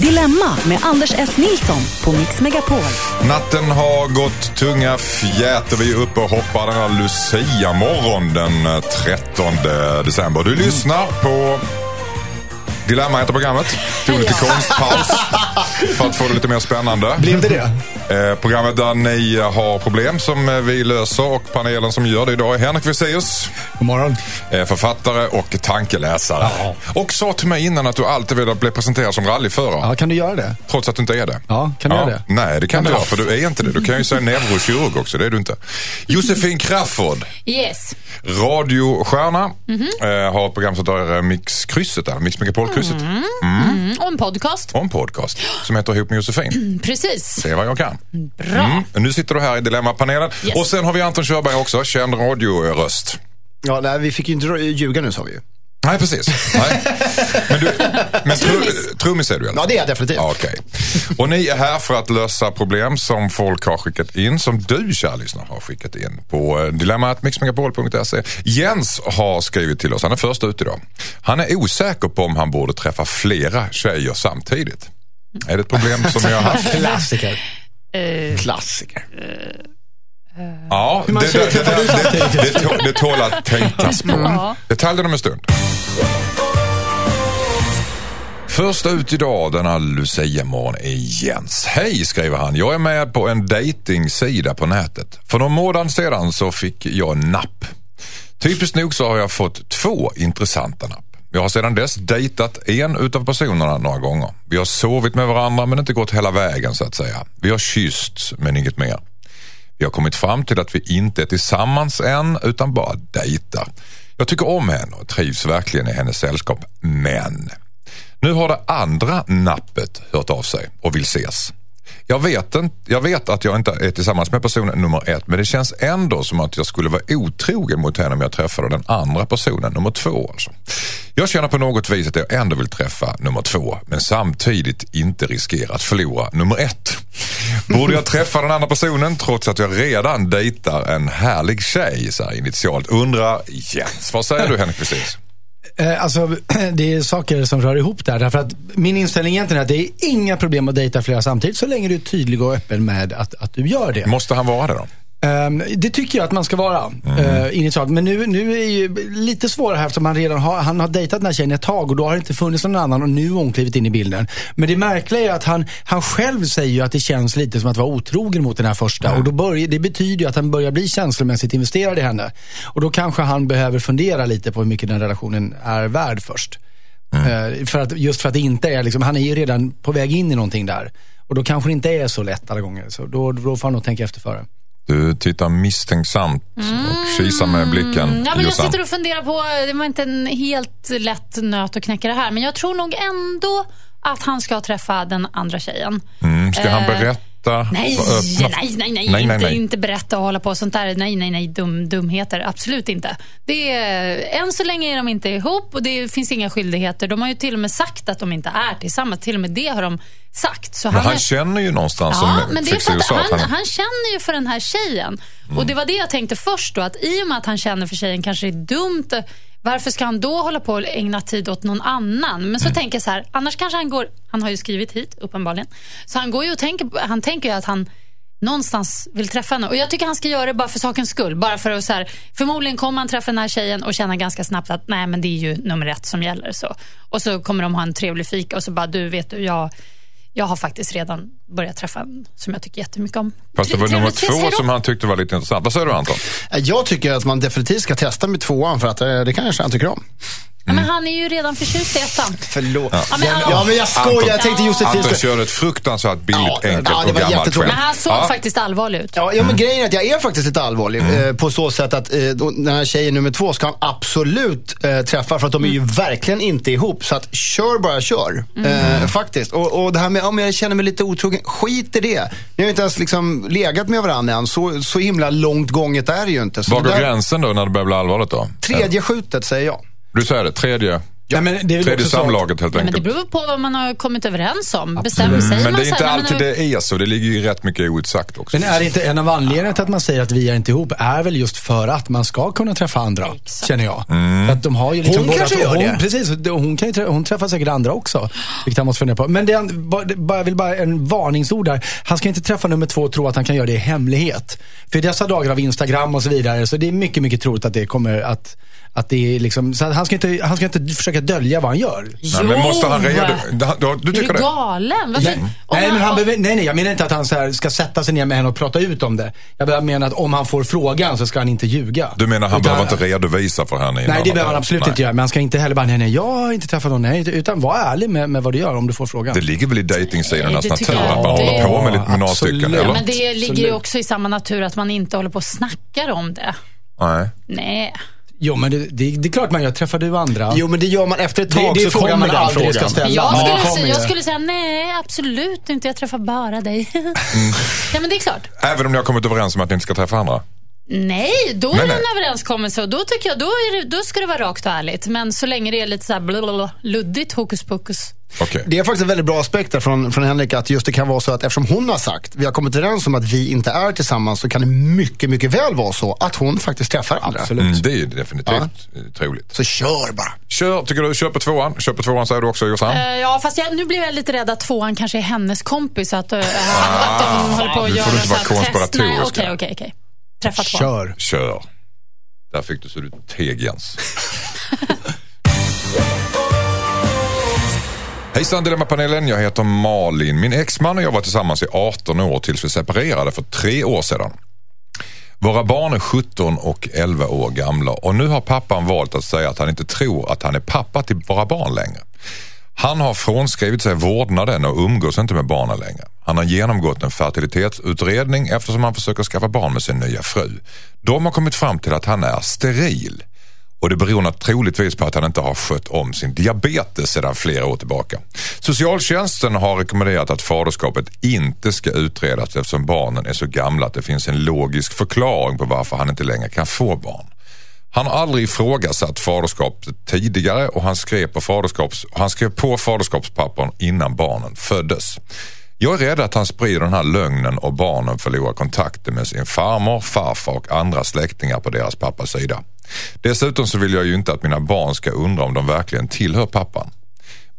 Dilemma med Anders S. Nilsson på Mix Megapol. Natten har gått tunga fjät och vi är uppe och hoppar den här Lucia-morgon den 13 december. Du lyssnar på Dilemma heter programmet. Tog lite konstpaus för att få det lite mer spännande. Blev det det? Eh, programmet där ni har problem som eh, vi löser och panelen som gör det idag är Henrik Fexeus. God morgon. Eh, författare och tankeläsare. Ja. Och sa till mig innan att du alltid velat bli presenterad som rallyförare. Ja, kan du göra det? Trots att du inte är det. Ja, kan du göra det? Nej, det kan Ja, du göra för du är inte det. Du kan ju säga neurokirurg också, det är du inte. Josefin Crafoord, Yes. radiostjärna, Mhm. eh, har ett program som heter Mixkrysset, där, Mix Megapol-krysset. Mm, och en podcast. Och en podcast som heter Ihop med Josefin. Precis. Se vad jag kan. Bra. Mm. Nu sitter du här i Dilemmapanelen. Yes. Och sen har vi Anton Körberg också, känd radioröst. Ja, nej, vi fick ju inte ljuga nu sa vi ju. Nej, precis. Nej. Men, du, men tru, trummis är du alla Ja, det är jag definitivt. Ja, Okej. Och ni är här för att lösa problem som folk har skickat in, som du kära lyssnare har skickat in på eh, dilemmatmixmegapol.se. Jens har skrivit till oss, han är först ut idag. Han är osäker på om han borde träffa flera tjejer samtidigt. Är det ett problem som ni har haft? Klassiker. Eh, Klassiker. Ja, det, det, det, det, det, det, tål, det tål att tänkas på. Ja. Detaljen om en stund. Först ut idag denna Lucia-morgon är Jens. Hej skriver han, jag är med på en dejtingsida på nätet. För någon månad sedan så fick jag napp. Typiskt nog så har jag fått två intressanta napp. Jag har sedan dess dejtat en utav personerna några gånger. Vi har sovit med varandra men inte gått hela vägen så att säga. Vi har kyssts men inget mer. Vi har kommit fram till att vi inte är tillsammans än utan bara dejtar. Jag tycker om henne och trivs verkligen i hennes sällskap. Men nu har det andra nappet hört av sig och vill ses. Jag vet, inte, jag vet att jag inte är tillsammans med person nummer ett men det känns ändå som att jag skulle vara otrogen mot henne om jag träffade den andra personen, nummer två alltså. Jag känner på något vis att jag ändå vill träffa nummer två men samtidigt inte riskera att förlora nummer ett. Borde jag träffa den andra personen trots att jag redan dejtar en härlig tjej så här initialt? Undrar Jens. Vad säger du Henrik precis? Eh, alltså, det är saker som rör ihop där. Därför att min inställning egentligen är att det är inga problem att dejta flera samtidigt så länge du är tydlig och öppen med att, att du gör det. Måste han vara det då? Ehm, det tycker jag att man ska vara uh, initialt. Men nu, nu är det ju lite svårare här eftersom han redan har, han har dejtat den här tjejen ett tag och då har det inte funnits någon annan och nu har hon klivit in i bilden. Men det märkliga är att han, han själv säger ju att det känns lite som att vara otrogen mot den här första. Och då börjar, det betyder ju att han börjar bli känslomässigt investerad i henne. Och då kanske han behöver fundera lite på hur mycket den relationen är värd först. Eh, för att, just för att det inte är, liksom, han är ju redan på väg in i någonting där. Och då kanske det inte är så lätt alla gånger. Så då, då får han nog tänka efter före. Du tittar misstänksamt och kisar med blicken. Mm. ja, men jag sitter och funderar på, det var inte en helt lätt nöt att knäcka det här, men jag tror nog ändå att han ska träffa den andra tjejen. Mm, ska han Eh, berätta? Nej, nej, nej, nej, nej, inte, nej. inte berätta och hålla på och sånt där. Nej, nej, nej, dum, dumheter. Absolut inte. Det är, än så länge är de inte ihop och det finns inga skyldigheter. De har ju till och med sagt att de inte är tillsammans. Till och med det har de sagt. Så Men han är, känner ju någonstans Ja, som men det är för att han, han, han känner ju för den här tjejen. Mm. Och Det var det jag tänkte först då, att i och med att han känner för tjejen kanske det är dumt. Varför ska han då hålla på och ägna tid åt någon annan? Men Mm. så tänker jag så här, annars kanske han går, han har ju skrivit hit uppenbarligen. Så han går ju och tänker, han tänker ju att han någonstans vill träffa henne. Och jag tycker han ska göra det bara för sakens skull. Bara för att så här, förmodligen kommer han träffa den här tjejen och känna ganska snabbt att nej men det är ju nummer ett som gäller. Så. Och så kommer de ha en trevlig fika och så bara, du vet du, jag, jag har faktiskt redan börjat träffa en som jag tycker jättemycket om. Fast det var nummer två som han tyckte var lite intressant. Vad säger du Anton? Jag tycker att man definitivt ska testa med tvåan för att eh, det kanske han tycker om. Ja, men han är ju redan förtjust i ettan. Förlåt. Ja, men, Ja, ja, men jag skojar. Jag tänkte Josefin Anton ska... körde ett fruktansvärt billigt, Ja, enkelt ja, det och var gammalt jättetråkigt. men han såg Ja. faktiskt allvarlig ut. Ja, ja men grejen är att jag är faktiskt lite allvarlig. Mm. Eh, på så sätt att eh, då- den här tjejen nummer två ska han absolut eh, träffa för att de är ju Mm. verkligen inte ihop. Så att kör bara kör. Mm. Eh, faktiskt. Och, och det här med om jag känner mig lite otrogen, skit i det. Ni har inte ens liksom legat med varandra än. Så, så himla långt gånget är det ju inte. Så Var går där- gränsen då när det börjar bli allvarligt då? Tredje skjutet säger jag. Du säger det, tredje. Ja, men det är Tredje samlaget helt Nej, men det enkelt. beror på vad man har kommit överens om. Bestämmer sig Men man det är inte här, alltid men- det är så. Det ligger ju rätt mycket outsagt också. Men är det inte en av anledningarna till att man säger att vi är inte ihop är väl just för att man ska kunna träffa andra, Exakt. känner jag. Mm. Att de har ju liksom Hon båda kanske gör hon, det. Precis, och hon, kan ju, trä- hon träffar säkert andra också. Vilket han måste fundera på. Men det, är jag vill bara en varningsord där. Han ska inte träffa nummer två och tro att han kan göra det i hemlighet. För i dessa dagar av Instagram och så vidare så det är mycket, mycket troligt att det kommer att att det är liksom, så han, ska inte, han ska inte försöka dölja vad han gör. Nej, men måste han redo... Du, du Är tycker du det? galen? Varför? Nej, nej, men han behöver, nej, nej, jag menar inte att han så här ska sätta sig ner med henne och prata ut om det. Jag menar att om han får frågan så ska han inte ljuga. Du menar han Utan- behöver inte redovisa för henne? Nej, det behöver han absolut Nej. inte göra. Men han ska inte heller bara, nej, nej, jag har inte träffat någon. Nej, utan var ärlig med, med vad du gör om du får frågan. Det ligger väl i dejtingsidornas det natur att man håller på med, lite, med några stycken, Ja? Men det ligger ju också i samma natur att man inte håller på och snackar om det. Nej. Nej. Jo, men det, det, det är klart man gör. Träffar du andra? Jo, men det gör man efter ett Det- tag det är så frågan kommer man den aldrig frågan. ska ställa. Jag Ja, skulle, kommer säga, jag skulle säga nej, absolut inte. Jag träffar bara dig. Mm. ja, men det är klart. Även om ni har kommit överens om att ni inte ska träffa andra? Nej, då är det nej. en överenskommelse och då tycker jag då, är det, då ska det vara rakt och ärligt. Men så länge det är lite så här blablabla, luddigt hokus pokus. Okej. Det är faktiskt en väldigt bra aspekt där från, från Henrik att just det kan vara så att eftersom hon har sagt, vi har kommit överens om att vi inte är tillsammans så kan det mycket, mycket väl vara så att hon faktiskt träffar andra. Absolut. Mm, det är ju definitivt eh, troligt. Så kör bara. Kör, tycker du, kör på tvåan. Kör på tvåan säger du också Jossan. Eh, ja, fast jag, nu blev jag lite rädd att tvåan kanske är hennes kompis. Att, uh, att de håller på att nu göra får du inte vara konspiratorisk Okej, okej, okej. Träffa två. Kör. Kör. Där fick du så du teg Jens. Hejsan Dilemmapanelen, jag heter Malin. Min exman och jag var tillsammans i 18 år tills vi separerade för tre år sedan. Våra barn är 17 och 11 år gamla och nu har pappan valt att säga att han inte tror att han är pappa till våra barn längre. Han har frånskrivit sig vårdnaden och umgås inte med barnen längre. Han har genomgått en fertilitetsutredning eftersom han försöker skaffa barn med sin nya fru. De har kommit fram till att han är steril. Och det beror troligtvis på att han inte har skött om sin diabetes sedan flera år tillbaka. Socialtjänsten har rekommenderat att faderskapet inte ska utredas eftersom barnen är så gamla att det finns en logisk förklaring på varför han inte längre kan få barn. Han har aldrig ifrågasatt faderskapet tidigare och han skrev på, faderskaps, han skrev på faderskapspappern innan barnen föddes. Jag är rädd att han sprider den här lögnen och barnen förlorar kontakten med sin farmor, farfar och andra släktingar på deras pappas sida. Dessutom så vill jag ju inte att mina barn ska undra om de verkligen tillhör pappan.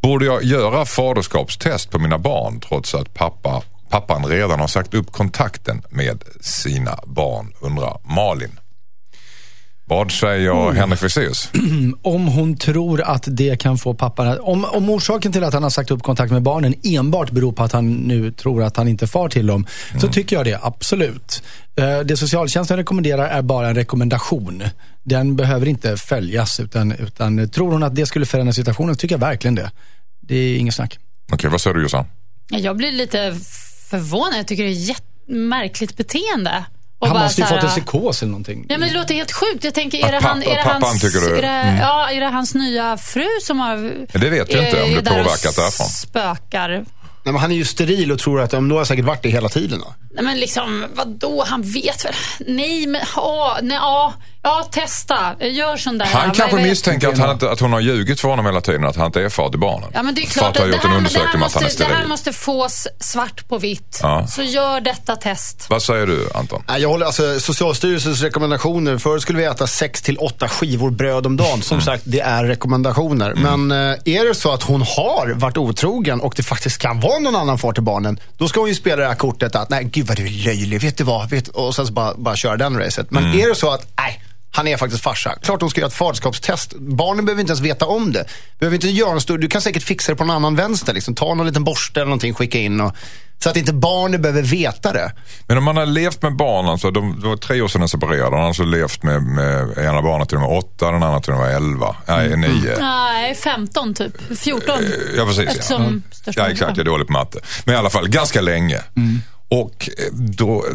Borde jag göra faderskapstest på mina barn trots att pappa, pappan redan har sagt upp kontakten med sina barn, undrar Malin. Vad säger Henrik Fexeus? Om hon tror att det kan få pappan att, om, om orsaken till att han har sagt upp kontakt med barnen enbart beror på att han nu tror att han inte far till dem, så tycker jag det, absolut. Eh, Det socialtjänsten rekommenderar är bara en rekommendation. Den behöver inte följas, utan, utan tror hon att det skulle förändra situationen, så tycker jag verkligen det. Det är inget snack. Okej, vad säger du Jossan? Ja, Jag blir lite förvånad. Jag tycker det är jättemärkligt beteende. Och Han bara måste ju fått en psykos eller någonting. Ja, men det låter helt sjukt. Jag tänker, är det, han, är det, pappan hans, tycker du- är, det, mm. ja, är det hans nya fru som har... Det vet jag inte om det påverkat därifrån. spökar. Nej, men han är ju steril och tror att ja, men då har jag säkert varit det hela tiden. Då. Nej, men liksom, vadå? Han vet väl? Nej, men åh, nej, ja, ja, testa. Gör sån där. Han kanske misstänker att, han inte, att hon har ljugit för honom hela tiden, att han inte är far till barnen. Ja, men det är för klart att ha gjort det en här, det, undersökning här om att han är måste, det här måste fås svart på vitt. Ja. Så gör detta test. Vad säger du Anton? Jag håller alltså Socialstyrelsens rekommendationer. Förr skulle vi äta 6 till 8 skivor bröd om dagen. Som sagt, det är rekommendationer. Men eh, är det så att hon har varit otrogen och det faktiskt kan vara någon annan far till barnen. Då ska hon ju spela det här kortet att, nej gud vad du är löjlig, vet du vad? Vet, och sen så bara, bara köra den racet. Men är det så att, nej, han är faktiskt farsa. Klart hon ska göra ett faderskapstest. Barnen behöver inte ens veta om det. Behöver inte göra en stor, du kan säkert fixa det på någon annan vänster. Liksom. Ta någon liten borste eller någonting, skicka in. Och, så att inte barnen behöver veta det. Men om man har levt med barn, alltså, de, det var tre år sedan de separerade, han har alltså levt med, med ena barnet till de var åtta, den andra till de var elva, nej Mm. nio. Nej, 15 typ. 14. Ja precis ja. Eftersom största Ja exakt, jag är dålig på matte. Men i alla fall ganska länge. Mm. Och eh, då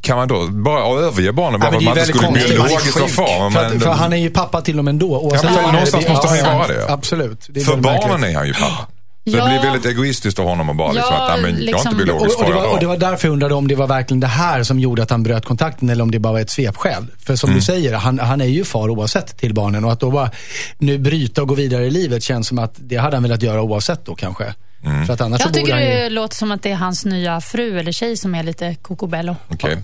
kan man då bara överge barnen bara Ja, för men att man inte skulle biologiskt vara far. För, för han är ju pappa till dem ändå. oavsett Ja, men någonstans Det- måste han ju vara det. Absolut. Det är för barnen märkligt. är han ju pappa. Så Ja. det blir väldigt egoistiskt av honom att bara liksom Ja, att, men jag är liksom- inte biologisk Och, och, det var, och det jag var därför jag undrade om det var verkligen det här som gjorde att han bröt kontakten eller om det bara var ett svepskäl. För som Mm. du säger, han, han är ju far oavsett till barnen och att då bara nu bryta och gå vidare i livet känns som att det hade han velat göra oavsett då kanske. Mm. För att annars så Jag borde tycker han ju... det låter som att det är hans nya fru eller tjej som är lite kokobello. Okej.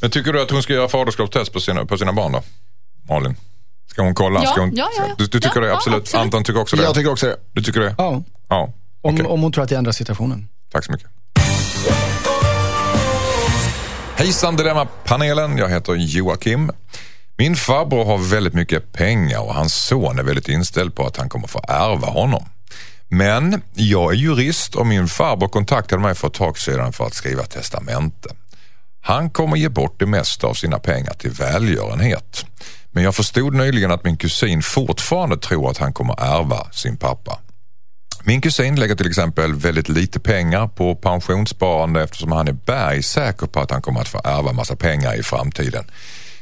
Men tycker du att hon ska göra faderskapstest på sina, på sina barn då? Malin? Ska hon kolla? Ja, ska hon, ja, ja, ja. Du, du tycker Ja, det? ja, Absolut. absolut. Anton tycker också det? Jag tycker också det. Du tycker det? Ja, Ja. om, Okej. om hon tror att det ändrar situationen. Tack så mycket. Hejsan Dilemma-panelen. Jag heter Joakim. Min farbror har väldigt mycket pengar och hans son är väldigt inställd på att han kommer få ärva honom. Men jag är jurist och min farbror kontaktade mig för ett tag sedan för att skriva testamente. Han kommer ge bort det mesta av sina pengar till välgörenhet. Men jag förstod nyligen att min kusin fortfarande tror att han kommer ärva sin pappa. Min kusin lägger till exempel väldigt lite pengar på pensionssparande eftersom han är bergsäker på att han kommer att få ärva massa pengar i framtiden.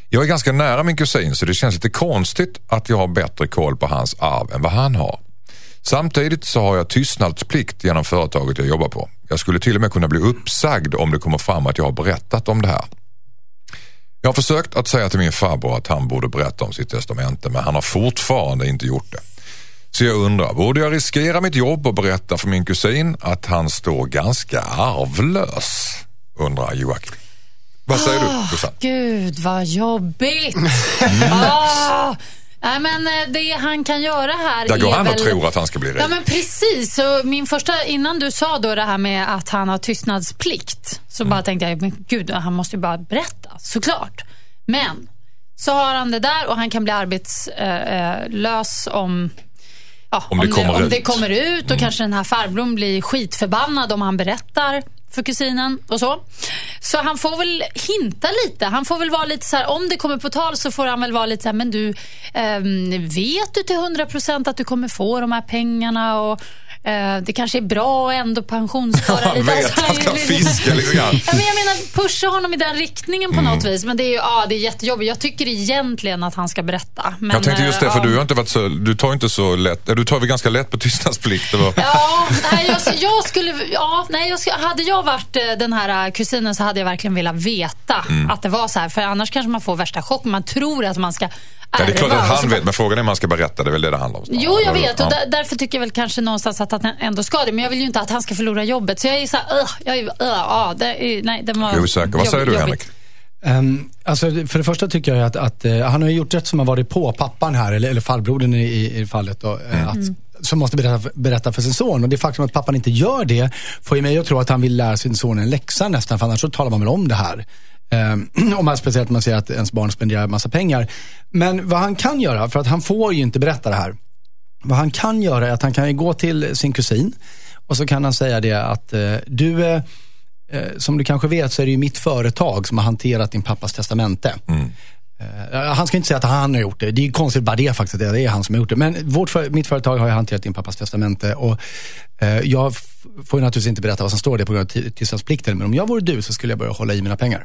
Jag är ganska nära min kusin så det känns lite konstigt att jag har bättre koll på hans arv än vad han har. Samtidigt så har jag tystnadsplikt genom företaget jag jobbar på. Jag skulle till och med kunna bli uppsagd om det kommer fram att jag har berättat om det här. Jag har försökt att säga till min farbror att han borde berätta om sitt testamente men han har fortfarande inte gjort det. Så jag undrar, borde jag riskera mitt jobb och berätta för min kusin att han står ganska arvlös? Undrar Joakim. Vad säger du, Susanne? Gud vad jobbigt. Mm. ah, nej, men eh, det han kan göra här Där går är han väl... och tror att han ska bli rik. Ja men precis. Så min första, innan du sa då det här med att han har tystnadsplikt så Mm. bara tänkte jag, men gud han måste ju bara berätta, såklart. Men så har han det där och han kan bli arbetslös om Ja, Om det kommer om ut. det kommer ut och Mm. kanske den här farbrorn blir skitförbannad om han berättar för kusinen och så. Så han får väl hinta lite. Han får väl vara lite så här, om det kommer på tal så får han väl vara lite så här, men du, eh, vet du till 100% att du kommer få de här pengarna och det kanske är bra att ändå pensionsspara Han lite. vet Alltså, att han ska fiska lite grann. Ja, men jag menar pusha honom i den riktningen Mm. på något vis. Men det är ju ja, det är jättejobbigt. Jag tycker egentligen att han ska berätta. Men, Jag tänkte just det, eh, för ja. du har inte varit så, du tar inte så lätt, du tar väl ganska lätt på tystnadsplikt? Eller? Ja, nej, jag, jag skulle, ja, nej, jag hade jag varit eh, den här eh, kusinen så hade jag verkligen velat veta Mm. att det var så här. För annars kanske man får värsta chock. Man tror att man ska Ja, det är klart att han vet, men frågan är om man ska berätta, det är väl det det handlar om. Jo, jag vet. Och därför tycker jag väl kanske någonstans att han ändå ska det. Men jag vill ju inte att han ska förlora jobbet. Så jag är så här, "Ugh", jag är, "Ugh", ja, det nej, det var Jag är osäker. Vad säger du. Henrik? Um, alltså, för det första tycker jag att, att eh, han har gjort rätt som har varit på pappan här, eller, eller farbrodern i, i, fallet. Då, eh, Mm. att, som måste berätta, berätta för sin son. Och det faktum att pappan inte gör det får ju mig att tro att han vill lära sin son en läxa nästan, för annars så talar man väl om det här. Um, om man, speciellt om man ser att ens barn spenderar en massa pengar. Men vad han kan göra, för att han får ju inte berätta det här. Vad han kan göra är att han kan gå till sin kusin och så kan han säga det att eh, du, eh, eh, som du kanske vet så är det ju mitt företag som har hanterat din pappas testamente. Eh, han ska inte säga att han har gjort det. Det är konstigt bara det faktiskt, det är han som har gjort det. Men vårt mitt företag har ju hanterat din pappas testamente och eh, jag får ju naturligtvis inte berätta vad som står där på grund av ty- tystnadsplikten. Men om jag vore du så skulle jag börja hålla i mina pengar.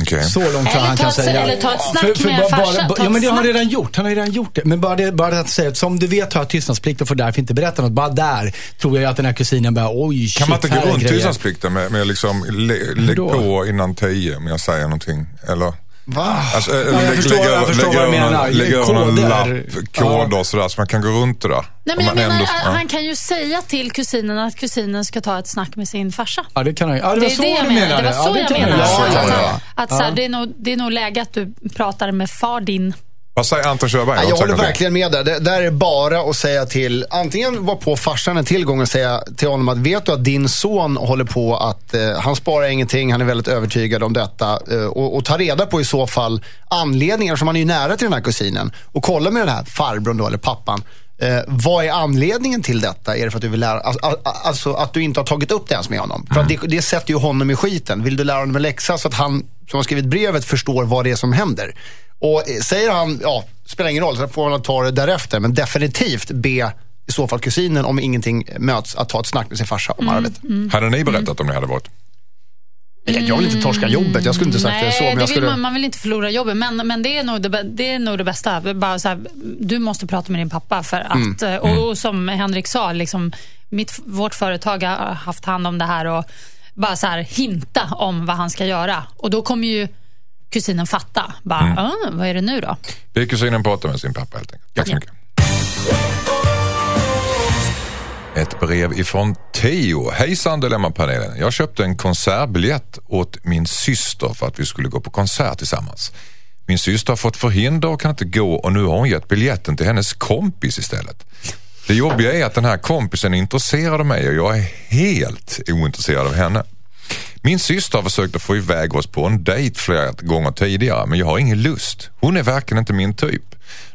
Okej. Så långt Eller han ta kan ett- säga. eller ta ett snack För- för med bara- farsan, bara- Ja, men det har han redan gjort. Han har redan gjort det. Men bara, det, bara att säga att som du vet har jag tystnadsplikt och får därför inte berätta något. Bara där tror jag ju att den här kusinen bara, oj shit, Kan man inte gå runt tystnadsplikten med, med liksom lä, lägg då? på innan tio om jag säger någonting? Eller? Va? Alltså, eller jag lägg- förstår- jag förstår lägg vad du menar. Lägg över någon lapp, koder och sådär så man kan gå runt det där. Nej, men jag menar, ändå- ja. han kan ju säga till kusinen att kusinen ska ta ett snack med sin farsa. Ja, det kan han ju. Ja, det var Det är så det jag du menar. menade. Det var så ja, jag kan menar. göra. Ja, att ja, att, ja. att, så här, det, är nog, det är nog läge att du pratar med far din. Vad säger Anton Körberg? Nej, jag håller verkligen med där. Det, där är bara att säga till, antingen vara på farsan en tillgång och säga till honom att vet du att din son håller på att, eh, han sparar ingenting, han är väldigt övertygad om detta. Eh, och, och ta reda på i så fall anledningar, som han är ju nära till den här kusinen. Och kolla med den här farbrorn då, eller pappan. Eh, vad är anledningen till detta? Är det för att du vill lära, alltså, alltså att du inte har tagit upp det ens med honom? För att det, det sätter ju honom i skiten. Vill du lära honom en läxa så att han, som har skrivit brevet, förstår vad det är som händer? Och eh, säger han, ja, spelar ingen roll, så får man ta det därefter. Men definitivt be i så fall kusinen, om ingenting möts, att ta ett snack med sin farsa om arvet. Hade ni berättat om ni hade varit? Jag, vill inte torska jobbet, jag skulle inte sagt det så. Nej, Men det jag vill skulle... man, man vill inte förlora jobbet. Men, men det, är nog det, det är nog det bästa. Bara så här, du måste prata med din pappa. För att, Mm. eh, och, och som Henrik sa, liksom, mitt, vårt företag har haft hand om det här och bara så här hinta om vad han ska göra. Och då kommer ju kusinen fatta. Bara, Mm. "Ah, vad är det nu då? Be kusinen prata med sin pappa helt enkelt. Tack så Ja. mycket. Ett brev ifrån Theo. Hejsan Dilemmapanelen. Jag köpte en konsertbiljett åt min syster för att vi skulle gå på konsert tillsammans. Min syster har fått förhinder och kan inte gå och nu har hon gett biljetten till hennes kompis istället. Det jobbiga är att den här kompisen är intresserad av mig och jag är helt ointresserad av henne. Min syster har försökt att få iväg oss på en dejt flera gånger tidigare men jag har ingen lust. Hon är verkligen inte min typ.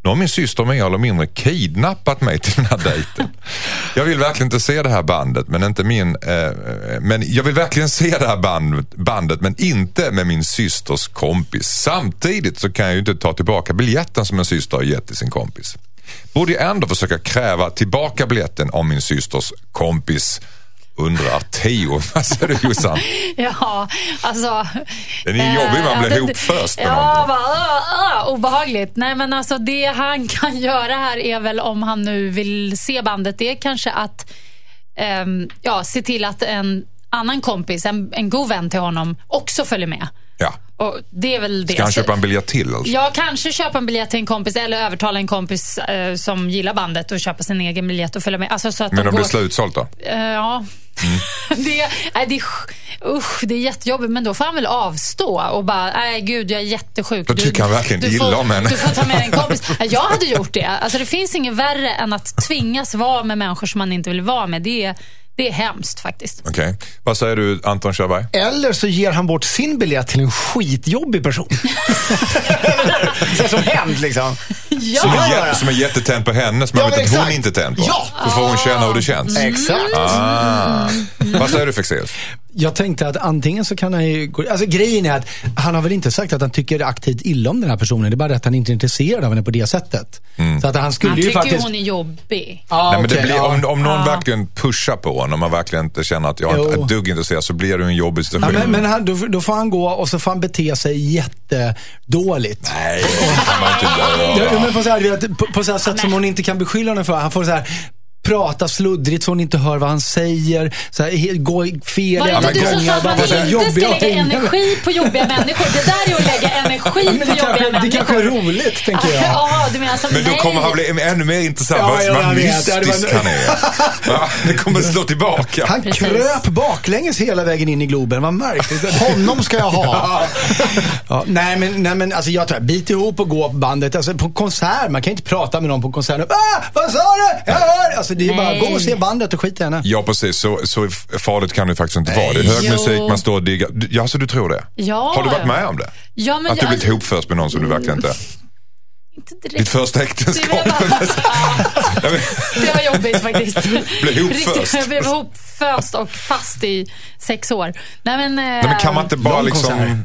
Nu har min syster mer eller mindre kidnappat mig till den här dejten. Jag vill verkligen inte se det här bandet men inte min... Eh, men jag vill verkligen se det här band, bandet men inte med min systers kompis. Samtidigt så kan jag ju inte ta tillbaka biljetten som min syster har gett till sin kompis. Borde jag ändå försöka kräva tillbaka biljetten av min systers kompis? Undrar Theo. Vad säger du Jossan? Ja, alltså... Den är jobbig, man eh, blir det- ihop först med Ja, någon. bara, uh, obehagligt. Nej, men alltså det han kan göra här är väl om han nu vill se bandet, det är kanske att ehm, ja, se till att en annan kompis, en, en god vän till honom, också följer med. Ja. Och det är väl det. Ska han köpa en biljett till? Alltså? Ja, kanske köpa en biljett till en kompis eller övertala en kompis eh, som gillar bandet och köpa sin egen biljett och följa med. Alltså, så att Men de de blir går... slutsålt då? Eh, ja. det, nej, det, är- usch, det är jättejobbigt, men då får han väl avstå och bara, nej gud jag är jättesjuk. Då tycker han verkligen du illa får, om henne. Du får ta med en kompis. Ja, Jag hade gjort det. Alltså, det finns inget värre än att tvingas vara med människor som man inte vill vara med. Det är, det är hemskt faktiskt. Okej. Vad säger du Anton Körberg? Eller så ger han bort sin biljett till en skitjobbig person. så som hänt liksom. Ja, Som är, jä- som är jättetänd på henne som Ja, man vet men att hon inte är tänd på. Ja. Då får hon känna hur det känns. Exakt. Ah. Vad säger du Fexeus? Jag tänkte att antingen så kan han ju... gå- Alltså grejen är att han har väl inte sagt att han tycker aktivt illa om den här personen. Det är bara att han inte är intresserad av henne på det sättet. Så att han skulle han ju tycker faktiskt... hon är jobbig. Ja, Nej, men det okej, blir, ja. om, om någon Ja. verkligen pushar på honom och man verkligen inte känner att jag är ett dugg intresserad så blir det en jobbig Ja, situation. men men han, då, då får han gå och så får han bete sig jättedåligt. Nej, det kan man inte Ja, göra. men på, så här, på, på så här sätt som hon inte kan beskylla honom för. Han får så här prata sluddrigt så hon inte hör vad han säger. Så här, he- gå i fel Var det inte du som sa att man inte ska lägga energi på jobbiga människor? Det där är att lägga energi på jobbiga kanske, det människor. kanske är roligt, tänker jag. Ja, du menar som Men då nej. kommer han bli ännu mer intressant. Ja, vad ja, mystisk han är. Det kommer slå tillbaka. Han Precis. kröp baklänges hela vägen in i Globen. Vad märkligt. Honom ska jag ha. Ja, nej, men, nej, men alltså, jag tror, bit ihop och gå på bandet. Alltså, på konsert, man kan inte prata med någon på konserten. Ah, vad sa du? Jag hör! Alltså, det är bara Nej. gå och se bandet och skit i henne. Ja, precis. Så, så farligt kan det faktiskt inte vara. Det är hög Jo. musik, man står och diggar. Ja, så du tror det? Ja. Har du varit med om det? Ja, men Att du jag- blivit ihopförst med någon som du verkligen inte... Inte direkt. Ditt första Det äktenskap? var, Ja, men- det var jobbigt faktiskt. Blev ihop Riktigt- först. Jag blev ihop först och fast i sex år. Nej, men, Nej, men kan man inte bara liksom...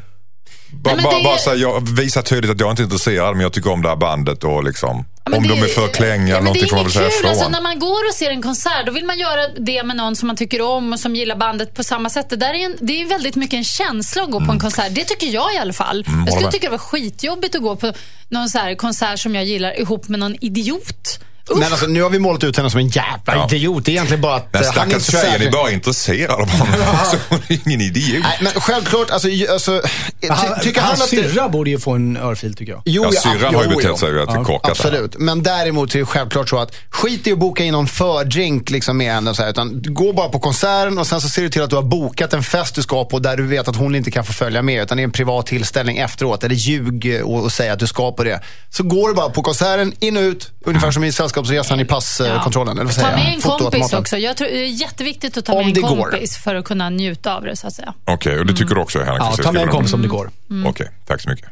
Bara, men bara, bara jag visar tydligt att jag inte är intresserad men jag tycker om det här bandet och liksom... Ja, om de är för klängiga ja, eller någonting får man väl säga ifrån. Alltså, när man går och ser en konsert, då vill man göra det med någon som man tycker om och som gillar bandet på samma sätt. Det, där är en, det är väldigt mycket en känsla att gå på en konsert. Det tycker jag i alla fall. jag Mm. håller skulle tycka det var skitjobbigt att gå på någon så konsert som jag gillar ihop med någon idiot. Men alltså, nu har vi målat ut henne som en jävla Ja. idiot. Det är egentligen bara att Den eh, han är stackars inte tjejen är bara intresserad av honom också. Hon är ingen idiot. Nej, men självklart, alltså, alltså ty, Han, tycker han hans att det... syrra borde ju få en örfil, tycker jag. Jo, Ja, syrran har ju betett sig rätt korkat. här. Absolut, men däremot är det självklart så att skit i att boka in någon fördrink liksom med henne. Så här, utan gå bara på konserten och sen så ser du till att du har bokat en fest du ska på där du vet att hon inte kan få följa med. Utan det är en privat tillställning efteråt. Eller ljug och, och säga att du ska på det. Så går du bara på konserten, in och ut. Ungefär som i Sällskapsresan i passkontrollen. Eller vad Ta säger med jag? en kompis också. Jag tror, det är jätteviktigt att ta Om med en det går. kompis för att kunna njuta av det, så att säga. Okej, och det tycker du också Henrik? Ja, ta med en kompis om det går. Okej, tack så mycket.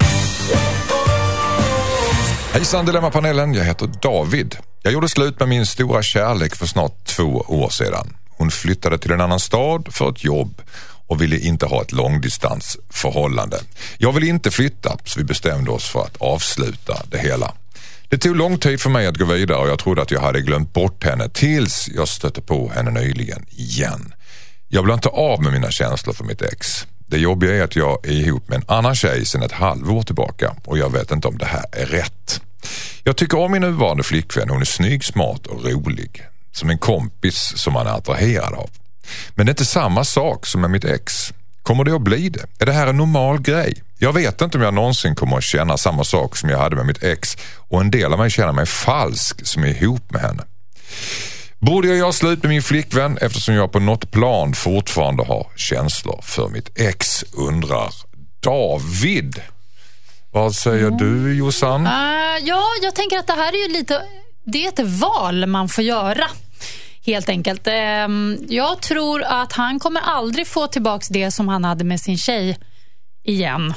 Hejsan Dilemmapanelen, jag heter David. Jag gjorde slut med min stora kärlek för snart två år sedan. Hon flyttade till en annan stad för ett jobb och ville inte ha ett långdistansförhållande. Jag ville inte flytta så vi bestämde oss för att avsluta det hela. Det tog lång tid för mig att gå vidare och jag trodde att jag hade glömt bort henne tills jag stötte på henne nyligen igen. Jag blir inte av med mina känslor för mitt ex. Det jobbiga är att jag är ihop med en annan tjej sedan ett halvår tillbaka och jag vet inte om det här är rätt. Jag tycker om min nuvarande flickvän. Hon är snygg, smart och rolig. som en kompis som man är attraherad av. Men det är inte samma sak som med mitt ex. Kommer det att bli det? Är det här en normal grej? Jag vet inte om jag någonsin kommer att känna samma sak som jag hade med mitt ex och en del av mig känner mig falsk som är ihop med henne. Borde jag göra slut med min flickvän eftersom jag på något plan fortfarande har känslor för mitt ex? Undrar David. Vad säger du Jossan? Uh, ja, jag tänker att det här är ju lite... Det är ett val man får göra. Helt enkelt. Um, jag tror att han kommer aldrig få tillbaka det som han hade med sin tjej igen.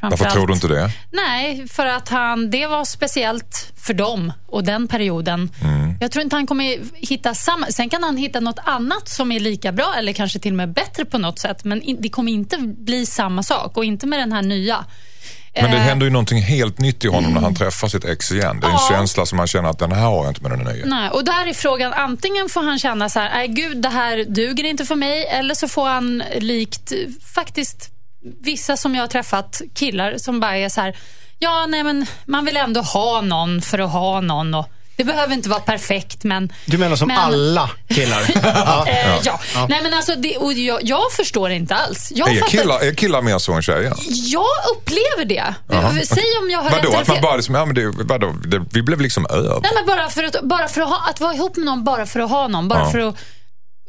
Varför tror du inte det? Nej, för att han, det var speciellt för dem och den perioden. Mm. Jag tror inte han kommer hitta samma... Sen kan han hitta något annat som är lika bra eller kanske till och med bättre på något sätt. Men det kommer inte bli samma sak och inte med den här nya. Men det eh. händer ju någonting helt nytt i honom när han träffar sitt ex igen. Det är en ja. känsla som man känner att den här har jag inte med den nya. Nej, och där är frågan, antingen får han känna så här, nej gud det här duger inte för mig. Eller så får han likt faktiskt vissa som jag har träffat, killar som bara är så här, ja nej men man vill ändå ha någon för att ha någon. Och, det behöver inte vara perfekt men... Du menar som men... alla killar? ja. Eh, ja. ja. Nej men alltså, det, och jag, jag förstår inte alls. Jag är, fattar... killar, är killar mer så än tjejer? Jag upplever det. Aha. Säg om jag har vadå, rätt att man bara liksom, ja, men det, vadå, det, vi blev liksom över. Nej men bara för att, bara för att, ha, att vara ihop med någon bara för att ha någon. Bara ja. för att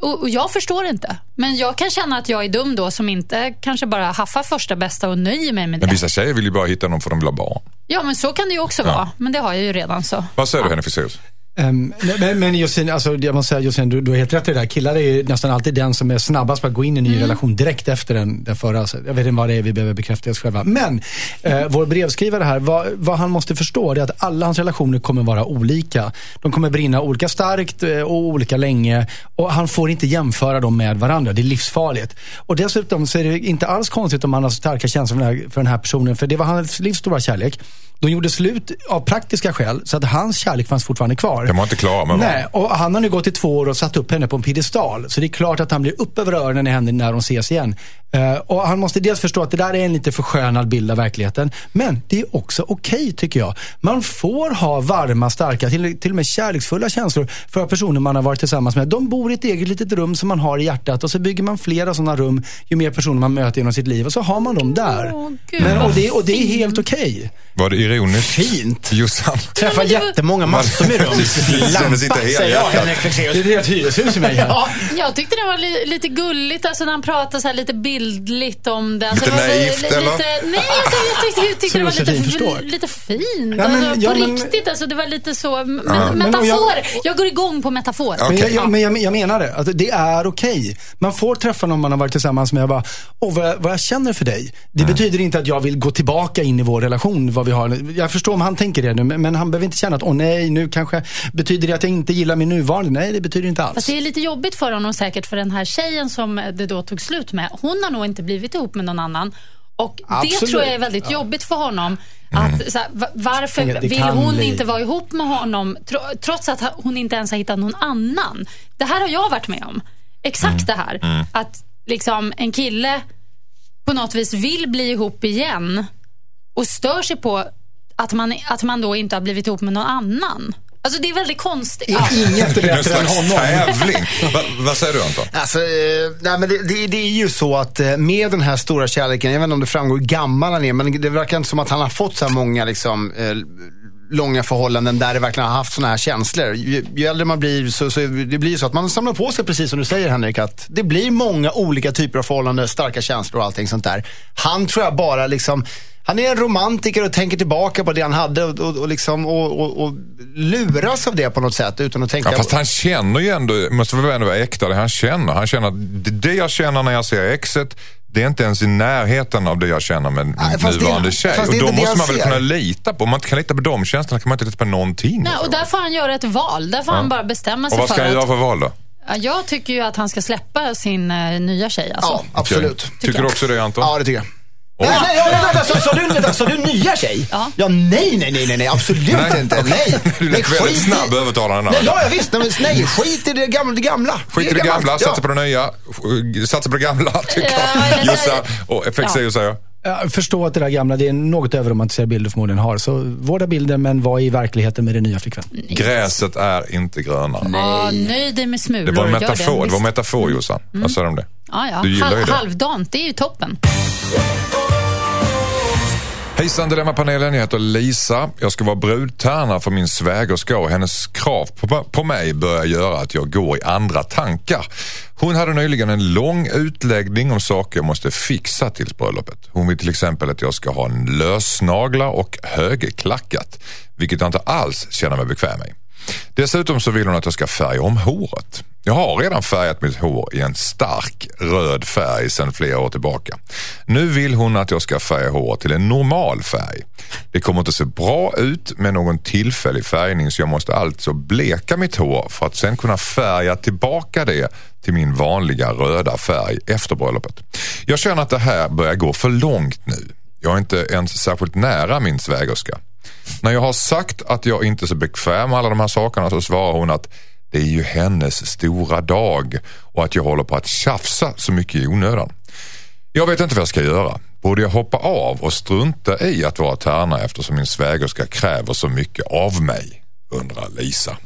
och, och, jag förstår inte. Men jag kan känna att jag är dum då som inte kanske bara haffar första bästa och nöjer mig med det. Men vissa tjejer vill ju bara hitta någon för de vill ha barn. Ja, men så kan det ju också ja. vara. Men det har jag ju redan så. Vad säger ja. du Henrik Fexeus? Um, men, men Josefin, alltså, jag måste säga Josefin, du, du har helt rätt i det där. Killar är ju nästan alltid den som är snabbast på att gå in i en ny mm. relation direkt efter den, den förra. Alltså, jag vet inte vad det är vi behöver bekräfta oss själva. Men eh, vår brevskrivare här, vad, vad, han måste förstå är att alla hans relationer kommer vara olika. De kommer brinna olika starkt eh, och olika länge. Och han får inte jämföra dem med varandra. Det är livsfarligt. Och dessutom så är det inte alls konstigt om han har starka känslor för den här, för den här personen. För det var hans livs stora kärlek. De gjorde slut av praktiska skäl, så att hans kärlek fanns fortfarande kvar. De var inte klara med Nej, och han har nu gått i två år och satt upp henne på en piedestal. Så det är klart att han blir upp över öronen i henne när de ses igen. Uh, och han måste dels förstå att det där är en lite förskönad bild av verkligheten. Men det är också okej, okay, tycker jag. Man får ha varma, starka, till, till och med kärleksfulla känslor för personer man har varit tillsammans med. De bor i ett eget litet rum som man har i hjärtat och så bygger man flera sådana rum ju mer personer man möter genom sitt liv. Och så har man dem där. Oh, Gud, Men, och, det, och det är helt okej. Okay. Var det ironiskt? Fint. Jossan. Träffar jättemånga massor med rum. Lampa, säger jag. Det är ett hyreshus i mig här. ja, jag tyckte det var li lite gulligt, alltså när han pratade så här lite bildligt om det. Alltså, lite naivt lite, eller? nej, jag tyckte, jag tyckte det var lite, lite fint. Ja, men, alltså, ja, på men, riktigt, alltså, det var lite så. Men, ja. Metaforer. Jag, jag, går igång på metaforer. Okay. Men, jag, men jag, jag menar det. Att det är okej. Okay. Man får träffa någon man har varit tillsammans med och bara, åh, vad, jag, vad jag känner för dig. Det mm. betyder inte att jag vill gå tillbaka in i vår relation. Vad vi har. Jag förstår om han tänker det nu, men han behöver inte känna att, åh nej, nu kanske, betyder det att jag inte gillar min nuvarande? Nej, det betyder inte alls. Fast det är lite jobbigt för honom säkert, för den här tjejen som det då tog slut med, hon har nog inte blivit ihop med någon annan. Och Absolut. det tror jag är väldigt ja. jobbigt för honom. Att, mm. här, varför vill hon bli. inte vara ihop med honom trots att hon inte ens har hittat någon annan? Det här har jag varit med om. Exakt mm. det här. Mm. Att liksom en kille på något vis vill bli ihop igen och stör sig på att man, att man då inte har blivit ihop med någon annan. Alltså det är väldigt konstigt. Ja. Inget är bättre än honom. tävling. Va, vad säger du Anton? Alltså, eh, nej, men det, det, det, är ju så att eh, med den här stora kärleken, jag vet inte om det framgår hur gammal han är, men det verkar inte som att han har fått så här många liksom, eh, långa förhållanden där det verkligen har haft sådana här känslor. Ju, ju äldre man blir så, så det blir så att man samlar på sig, precis som du säger Henrik, att det blir många olika typer av förhållanden, starka känslor och allting sånt där. Han tror jag bara liksom han är en romantiker och tänker tillbaka på det han hade och, och, och, liksom, och, och, luras av det på något sätt utan att tänka. Ja, fast han känner ju ändå, måste väl ändå vara äkta det han känner. Han känner att det jag känner när jag ser exet det är inte ens i närheten av det jag känner med min nuvarande det, tjej. Och då måste man väl kunna lita på, om man inte kan lita på de känslorna kan man inte lita på någonting. Nej, och där får han göra ett val. Där får ja. han bara bestämma sig för Och vad ska han göra för val då? Jag tycker ju att han ska släppa sin uh, nya tjej. Alltså. Ja, absolut. Tycker, tycker du också det Anton? Ja, det tycker jag. Nej, nej, nej, vänta, så, så, du, vänta, så du nya tjej? Ja. ja nej, nej, nej, nej, absolut nej. inte. Nej. Du lät väldigt snabb övertalande. Nej, ja, visst. Nej, nej, skit i det gamla. Det gamla. Skit i det gamla, satsa på det nya. Satsa på det gamla, tycker jag. Jossa och FX ja. säger Jag förstår att det där gamla, det är något överromantiserad bild du förmodligen har. Så vårda bilden, men var i verkligheten med det nya flickvän. Gräset är inte grönare. Ja, nöj dig med smulor. Det var en metafor, det var en visst. metafor Jossan. Vad sa du om det? Ja, ja. Du gillar ju Hal- det. halvdant, det är ju toppen. Hejsan Dilemmapanelen, jag heter Lisa. Jag ska vara brudtärna för min svägerska och hennes krav på, på mig börjar göra att jag går i andra tankar. Hon hade nyligen en lång utläggning om saker jag måste fixa till bröllopet. Hon vill till exempel att jag ska ha en lösnaglar och högerklackat, vilket jag inte alls känner mig bekväm med. Dessutom så vill hon att jag ska färga om håret. Jag har redan färgat mitt hår i en stark röd färg sedan flera år tillbaka. Nu vill hon att jag ska färga håret till en normal färg. Det kommer inte se bra ut med någon tillfällig färgning så jag måste alltså bleka mitt hår för att sen kunna färga tillbaka det till min vanliga röda färg efter bröllopet. Jag känner att det här börjar gå för långt nu. Jag är inte ens särskilt nära min svägerska. När jag har sagt att jag inte är så bekväm med alla de här sakerna så svarar hon att det är ju hennes stora dag och att jag håller på att tjafsa så mycket i onödan. Jag vet inte vad jag ska göra. Borde jag hoppa av och strunta i att vara tärna eftersom min svägerska kräver så mycket av mig? Undrar Lisa.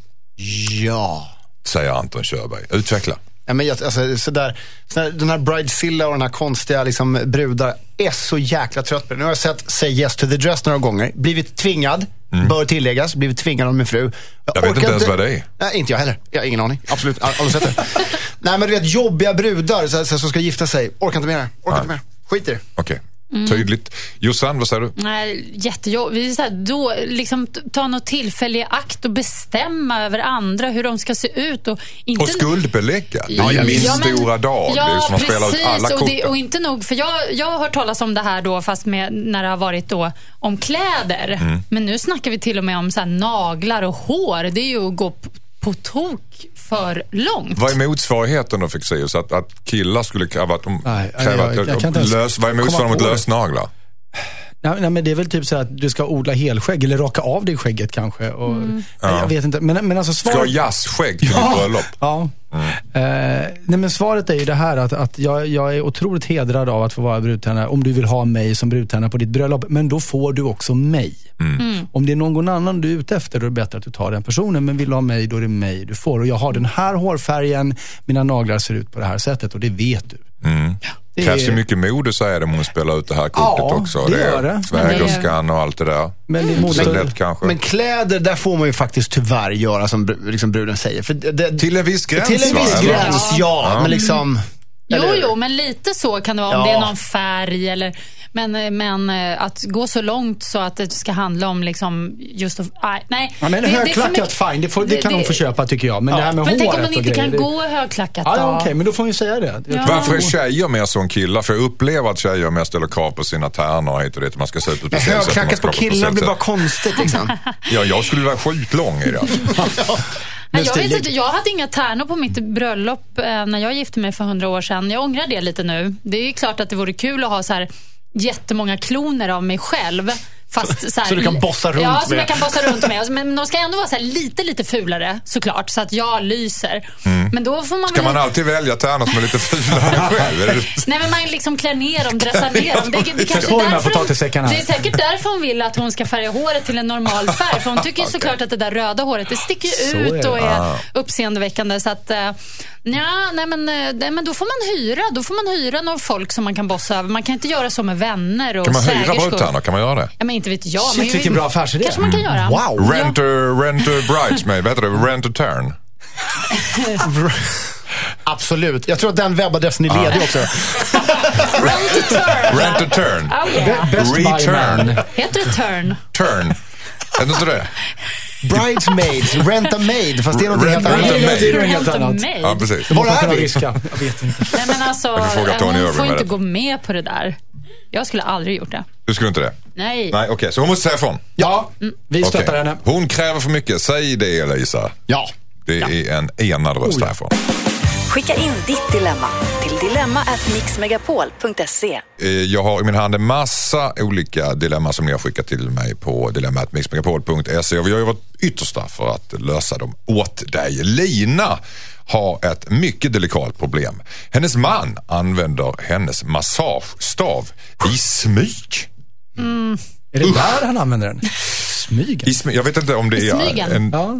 Ja. Säger Anton Körberg. Utveckla. Ja, men jag, alltså, sådär, sådär, den här Bridezilla och den här konstiga liksom, brudar är så jäkla trött på det. Nu har jag sett Say Yes to the Dress några gånger. Blivit tvingad, bör tilläggas, blivit tvingad av min fru. Mm. Jag vet inte ens vad det är. Nej, inte jag heller. Jag har ingen aning. Absolut, jag aldrig sett det. Nej, men du vet jobbiga brudar så, så, som ska gifta sig. Orkar inte med det. Orkar inte med det. Skit i det. Okej, tydligt. Jossan, vad säger du? Nej, jättejobbigt. Då, liksom, ta något tillfälle i akt och bestämma över andra hur de ska se ut. Och, inte Och skuldbelägga. Det är ju Ja, min men- stora dag. det är som att spela ut alla och, det, och inte nog, för jag, jag har hört talas om det här då, fast med, när det har varit då om kläder. Mm. Men nu snackar vi till och med om så naglar och hår. Det är ju att gå på, tok för långt. Vad är motsvarigheten då Fexeus? Att, att killar skulle kräva att de Nej, kräver jag- att, jag inte ens lös, vad är motsvarande mot lösnaglar? Nej, nej, men det är väl typ så att du ska odla helskägg eller raka av dig skägget kanske. Och, nej, Jag vet inte. Men, men alltså Ska jag ha svaret... jazzskägg till mitt bröllop? Ja. Eh, nej, men svaret är ju det här att, att jag, jag är otroligt hedrad av att få vara brudtärna om du vill ha mig som brudtärna på ditt bröllop. Men då får du också mig. Om det är någon annan du är ute efter, då är det bättre att du tar den personen. Men vill du ha mig, då är det mig du får. Och jag har den här hårfärgen, mina naglar ser ut på det här sättet och det vet du. Det Det krävs ju mycket mod säger det om hon spelar ut det här kortet Ja, också. det är gör det. Svägerskan och allt det där. Men det modet- lätt kanske. Men kläder, där får man ju faktiskt tyvärr göra som liksom bruden säger. Det, det, till en viss gräns till en va, viss eller? gräns, ja. Men liksom... Jo, jo, men lite så kan det vara. Om Ja. det är någon färg eller... Men, men eh, att gå så långt så att det ska handla om liksom just... Att, nej, nej. Ja, men Det- det högklackat, mycket- fine. Det, får, det kan hon få köpa tycker jag. Men det här med Men håret tänk om man och inte kan grejer, det- gå högklackat Ja, då? ja okej, men då får hon säga det. Ja. Varför är tjejer mer som killar? För jag upplever att tjejer mer ställer krav på sina tärnor hit och dit. Man ska se ut på ett speciellt sätt, högklackat på killar blir bara konstigt liksom. Ja, jag skulle vara sjukt lång i det. Nej, jag, vet inte, jag hade inga tärnor på mitt bröllop eh, när jag gifte mig för hundra år sedan. Jag ångrar det lite nu. Det är klart att det vore kul att ha så här jättemånga kloner av mig själv. Fast så, här, Så du kan bossa runt Ja, som med. jag kan bossa runt med. Men de ska ändå vara så här lite, lite fulare såklart, så att jag lyser. Men då får man Ska väl... man alltid välja tärnor som är lite fulare själv? Är Nej men man liksom klär ner dem, dressar ner dem. Det, är- det, kanske är därför potatissäckarna. det är säkert därför hon vill att hon ska färga håret till en normal färg. För hon tycker ju såklart att det där röda håret, det sticker är ut det. och är uppseendeväckande. Så att, eh, ja, nej men, eh, nej, men då får man hyra. Då får man hyra några folk som man kan bossa över. Man kan inte göra så med vänner och Kan man hyra brudtärnor? Kan man göra det? Ja, men inte vet jag. Shit, vilken bra affärsidé. kanske man kan göra. Wow. Rent a, rent a bridesmaid, vad heter det? Rent a turn? Absolut. Jag tror att den webbadressen är ledig också. Rent to turn. Rent a turn. Oh, yeah. Best buy Return. man. Heter det turn? Turn. Är det inte det? Bridesmaids, rent a maid, fast det är något helt annat. rent a maid. Det är något helt annat. Ja, precis. Var är vi? Jag vet inte. Nej men alltså, Tony hon får inte gå med på det där. Jag skulle aldrig gjort det. Du skulle inte det? Nej. Nej, okej. Så hon måste säga ifrån? Ja, vi stöttar Okej. henne. Hon kräver för mycket. Säg det, Elisa. Ja. Det är en enad röst härifrån. Skicka in ditt dilemma till dilemma@mixmegapol.se. Eh, Jag har i min hand en massa olika dilemman som ni har skickat till mig på dilemmatmixmegapol.se och vi har ju varit yttersta för att lösa dem åt dig. Lina har ett mycket delikat problem. Hennes man använder hennes massagestav i smyg. Är det där han använder den? Smygen? I smyg. Jag vet inte om det I är smygen? en, Ja.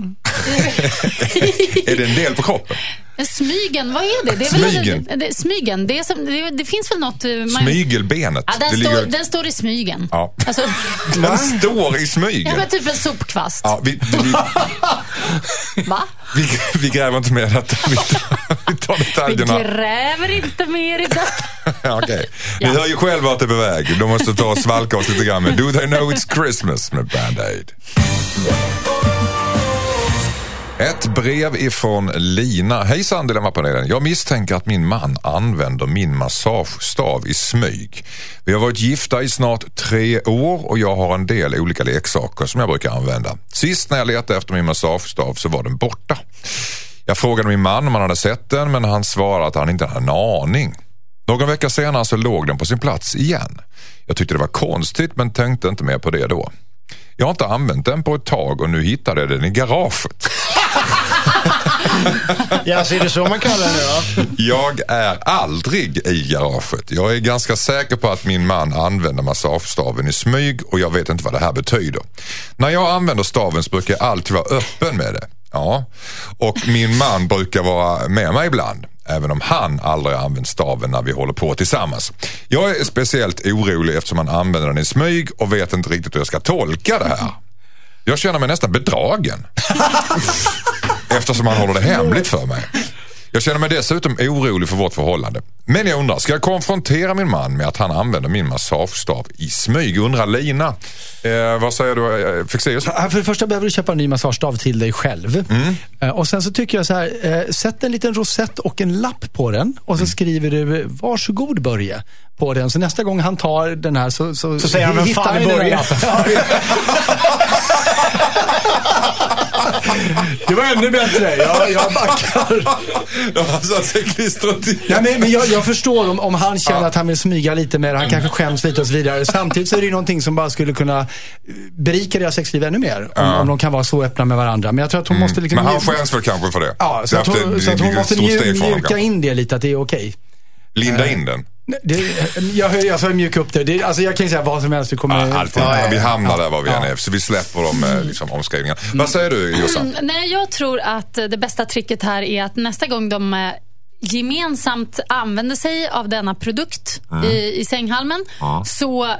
är det en del på kroppen. Men Smygen, vad är det? det är väl- Smygen. det, smygen, det, är som, det, det finns väl något... eh, Man, Smygelbenet. ja, den, det står, ligger, den står i smygen. Ja. Alltså, den står i smygen. jag vet typ en sopkvast. Ja, vi, vi, Va? vi, vi gräver inte med detta. Vi tar, vi tar Vi detaljerna. gräver inte mer i detta. Ja, Okej. Vi Ja. hör ju själva att det är på väg. De måste ta och svalka oss lite grann med Do They Know It's Christmas med Band Aid. Ett brev ifrån Lina. Hejsan Dilemmapanelen. Jag misstänker att min man använder min massagestav i smyg. Vi har varit gifta i snart tre år och jag har en del olika leksaker som jag brukar använda. Sist när jag letade efter min massagestav så var den borta. Jag frågade min man om han hade sett den men han svarade att han inte hade en aning. Någon vecka senare så låg den på sin plats igen. Jag tyckte det var konstigt men tänkte inte mer på det då. Jag har inte använt den på ett tag och nu hittade jag den i garaget. Ja, så är det så man kallar det nu då? Jag är aldrig i garaget. Jag är ganska säker på att min man använder massagestaven i smyg och jag vet inte vad det här betyder. När jag använder staven så brukar jag alltid vara öppen med det. Ja, och min man brukar vara med mig ibland. Även om han aldrig använt staven när vi håller på tillsammans. Jag är speciellt orolig eftersom han använder den i smyg och vet inte riktigt hur jag ska tolka det här. Jag känner mig nästan bedragen. Eftersom han håller det hemligt för mig. Jag känner mig dessutom orolig för vårt förhållande. Men jag undrar, ska jag konfrontera min man med att han använder min massagestav i smyg? Undrar Lina. Eh, vad säger du, eh, Fexeus? För det första behöver du köpa en ny massagestav till dig själv. Eh, Och Sen så tycker jag så här, eh, sätt en liten rosett och en lapp på den och så skriver du varsågod Börje på den. Så nästa gång han tar den här så, så, Så säger han, "Vem fan är Börje?" Det var ännu bättre. Jag, jag backar. De har satt sig klistrat i. Ja, men, men jag, jag förstår om, om han känner att han vill smyga lite med det. Han kanske skäms lite och så vidare. Samtidigt så är det ju någonting som bara skulle kunna eh, berika deras sexliv ännu mer. Om, om de kan vara så öppna med varandra. Men jag tror att hon måste liksom... Men han skäms väl kanske för det? Ja, så Det att hon, ett- så att hon måste mjuka in det lite, att det är okej. Linda in den. Det, jag, jag ska mjuka upp det. det alltså jag kan ju säga vad som helst. Vi kommer... Ja, alltid. Ja, ja, Vi ja. hamnar där var vi Ja. än är. Så vi släpper de eh, liksom, omskrivningarna. Vad säger du Jossan? Mm, nej, jag tror att det bästa tricket här är att nästa gång de eh, gemensamt använder sig av denna produkt i, i sänghalmen så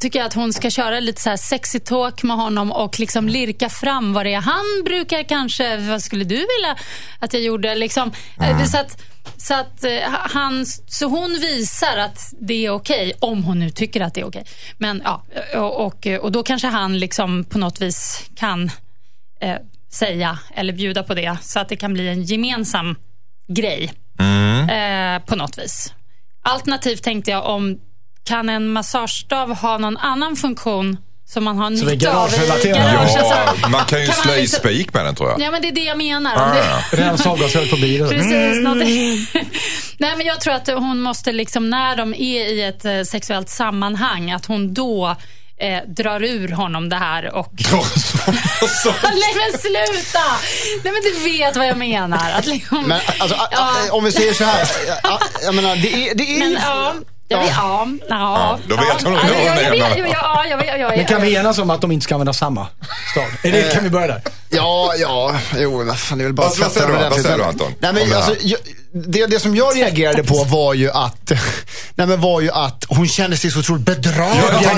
tycker jag att hon ska köra lite så här sexy talk med honom och liksom lirka fram vad det är han brukar kanske, vad skulle du vilja att jag gjorde? Liksom, eh, så att, så, att, eh, han, så hon visar att det är okej, om hon nu tycker att det är okej. Men ja, och, och, då kanske han liksom på något vis kan eh, säga eller bjuda på det så att det kan bli en gemensam grej eh, på något vis. Alternativt tänkte jag om kan en massagestav ha någon annan funktion som man har nytta av i garagerelaterad. garaget? Ja, Alltså, man kan ju kan slå i liksom- spik med den tror jag. Ja, men det är det jag menar. Om Ah, det. Rensa avgasrör på bilen. Precis, någonting. Nej, men jag tror att hon måste, liksom, när de är i ett eh, sexuellt sammanhang, att hon då eh, drar ur honom det här och... Nej men sluta! Nej men du vet vad jag menar. Att liksom, Men alltså, a- a- Ja. om vi säger så här. a- Jag menar, det är, det är men ju... ja, vet, ja, ja, då vet hon ja, hur ja, hon är, men- Ja, ja, kan vi enas om att de inte ska använda samma stav? Är det, kan vi börja där? Ja, ja, jo, vad fan, det är väl bara Vad- vad tvätta säger dem du? Vad säger du, Anton? Nej, men, alltså, jag, det, det som jag reagerade på var ju att, nej, men var ju att hon kände sig så otroligt bedragen. Ja,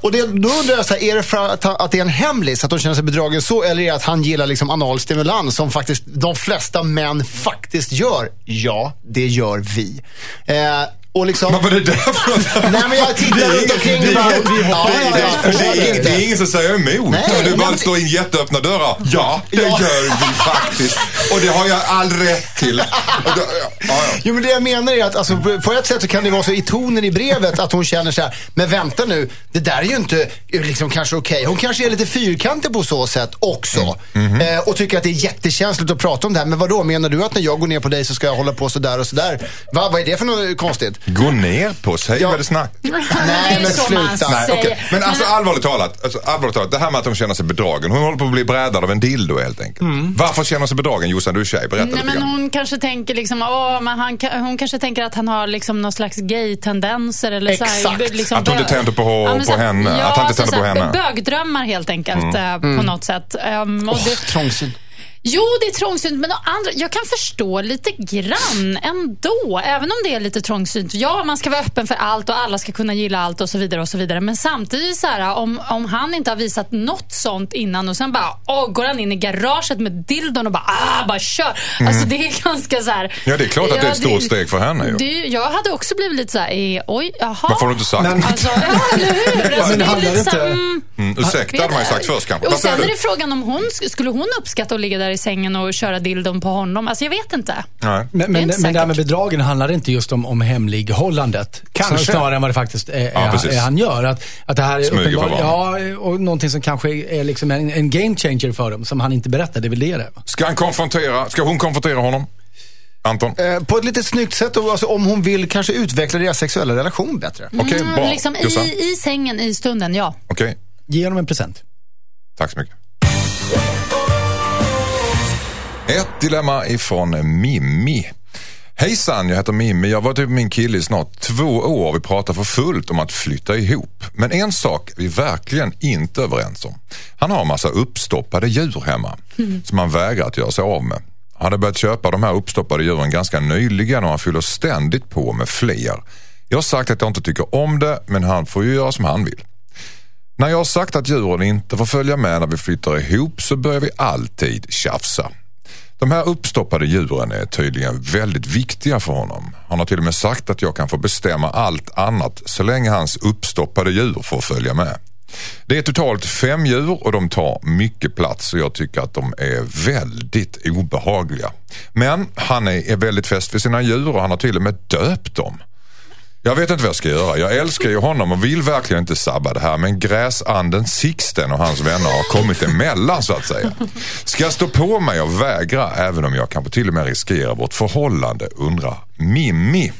och, det, då undrar jag, så här, är det för att, att det är en hemlis att hon känner sig bedragen så, eller är det att han gillar liksom analstimulans som faktiskt de flesta män faktiskt gör? Ja, det gör vi. Eh, Och liksom... Vad var det där för? Nej men jag tittar runt omkring och bara... vi hoppar ja, ja, ja, det, är, det är ingen som säger emot. Nej, du bara men- slår in jätteöppna dörrar. Ja, det Ja. gör vi faktiskt. Och det har jag all rätt till. Då, ja, ja. Jo men det jag menar är att alltså, på ett sätt så kan det vara så i tonen i brevet att hon känner så här, men vänta nu, det där är ju inte eh, liksom, kanske okej. Hon kanske är lite fyrkantig på så sätt också. Mm. Mhm. Eh, och tycker att det är jättekänsligt att prata om det här. Men vad då menar du att när jag går ner på dig så ska jag hålla på sådär och sådär? Va, vad är det för något konstigt? Gå ner på, säg Ja. vad det snack. Nej men sluta. Nej, okej. Men alltså allvarligt talat, alltså, allvarligt talat, det här med att hon känner sig bedragen. Hon håller på att bli brädad av en dildo helt enkelt. Varför känner hon sig bedragen? Jossan, du är tjej. Berätta Nej, lite men grann. hon kanske tänker liksom, åh, men han, hon kanske tänker att han har liksom någon slags gay-tendenser. Eller så här, Exakt. liksom Att hon inte tänder på- men på så henne, Ja, att han inte så tänder på henne. Mm. Bögdrömmar helt enkelt eh, på något sätt. Um, och det, Trångsynt. Jo, det är trångsynt, men andra, jag kan förstå lite grann ändå. Även om det är lite trångsynt. Ja, man ska vara öppen för allt och alla ska kunna gilla allt och så vidare. och så vidare. Men samtidigt, så här, om, om han inte har visat något sånt innan och sen bara åh, går han in i garaget med dildon och bara, ah, bara kör. Alltså det är ganska så här. Mm. Ja, det är klart att det är ett stort steg för henne ju. Det, jag hade också blivit lite så här, eh, oj, jaha. Varför har du inte sagt? Men- Alltså, ja, eller hur? Alltså, det är lite så här, inte- mm, Mm, ursäkta hade man ju sagt först kanske. och sen är du? det frågan om hon, skulle hon uppskatta att ligga där i sängen och köra dildon på honom? Alltså jag vet inte. Nej. Men, Det men, inte men det här med bedragen handlar inte just om, om hemlighållandet. Kanske. Snar- Snarare än vad det faktiskt är, Ja, är, han gör. Att, att det här är uppenbarligen, ja, och någonting som kanske är liksom en, en game changer för dem, som han inte berättar. Det är väl det det? Ska han konfrontera, ska hon konfrontera honom? Anton? Eh, på ett lite snyggt sätt, och, alltså, om hon vill kanske utveckla deras sexuella relation bättre. Okej, Mm, bra. liksom Jossan? i, I sängen, i stunden, ja. Okej, Ge honom en present. tack så mycket. Ett dilemma ifrån Mimmi. Hejsan, jag heter Mimmi. Jag har varit ihop med min kille i snart två år. Vi pratar för fullt om att flytta ihop. Men en sak är vi verkligen inte överens om. Han har en massa uppstoppade djur hemma som han vägrar att göra sig av med. Han hade börjat köpa de här uppstoppade djuren ganska nyligen och han fyller ständigt på med fler. Jag har sagt att jag inte tycker om det, men han får ju göra som han vill. När jag har sagt att djuren inte får följa med när vi flyttar ihop så börjar vi alltid tjafsa. De här uppstoppade djuren är tydligen väldigt viktiga för honom. Han har till och med sagt att jag kan få bestämma allt annat så länge hans uppstoppade djur får följa med. Det är totalt fem djur och de tar mycket plats och jag tycker att de är väldigt obehagliga. Men han är, väldigt fäst vid sina djur och han har till och med döpt dem. Jag vet inte vad jag ska göra. Jag älskar ju honom och vill verkligen inte sabba det här. Men gräsanden Sixten och hans vänner har kommit emellan så att säga. Ska jag stå på mig och vägra även om jag kanske till och med riskerar vårt förhållande undrar Mimmi.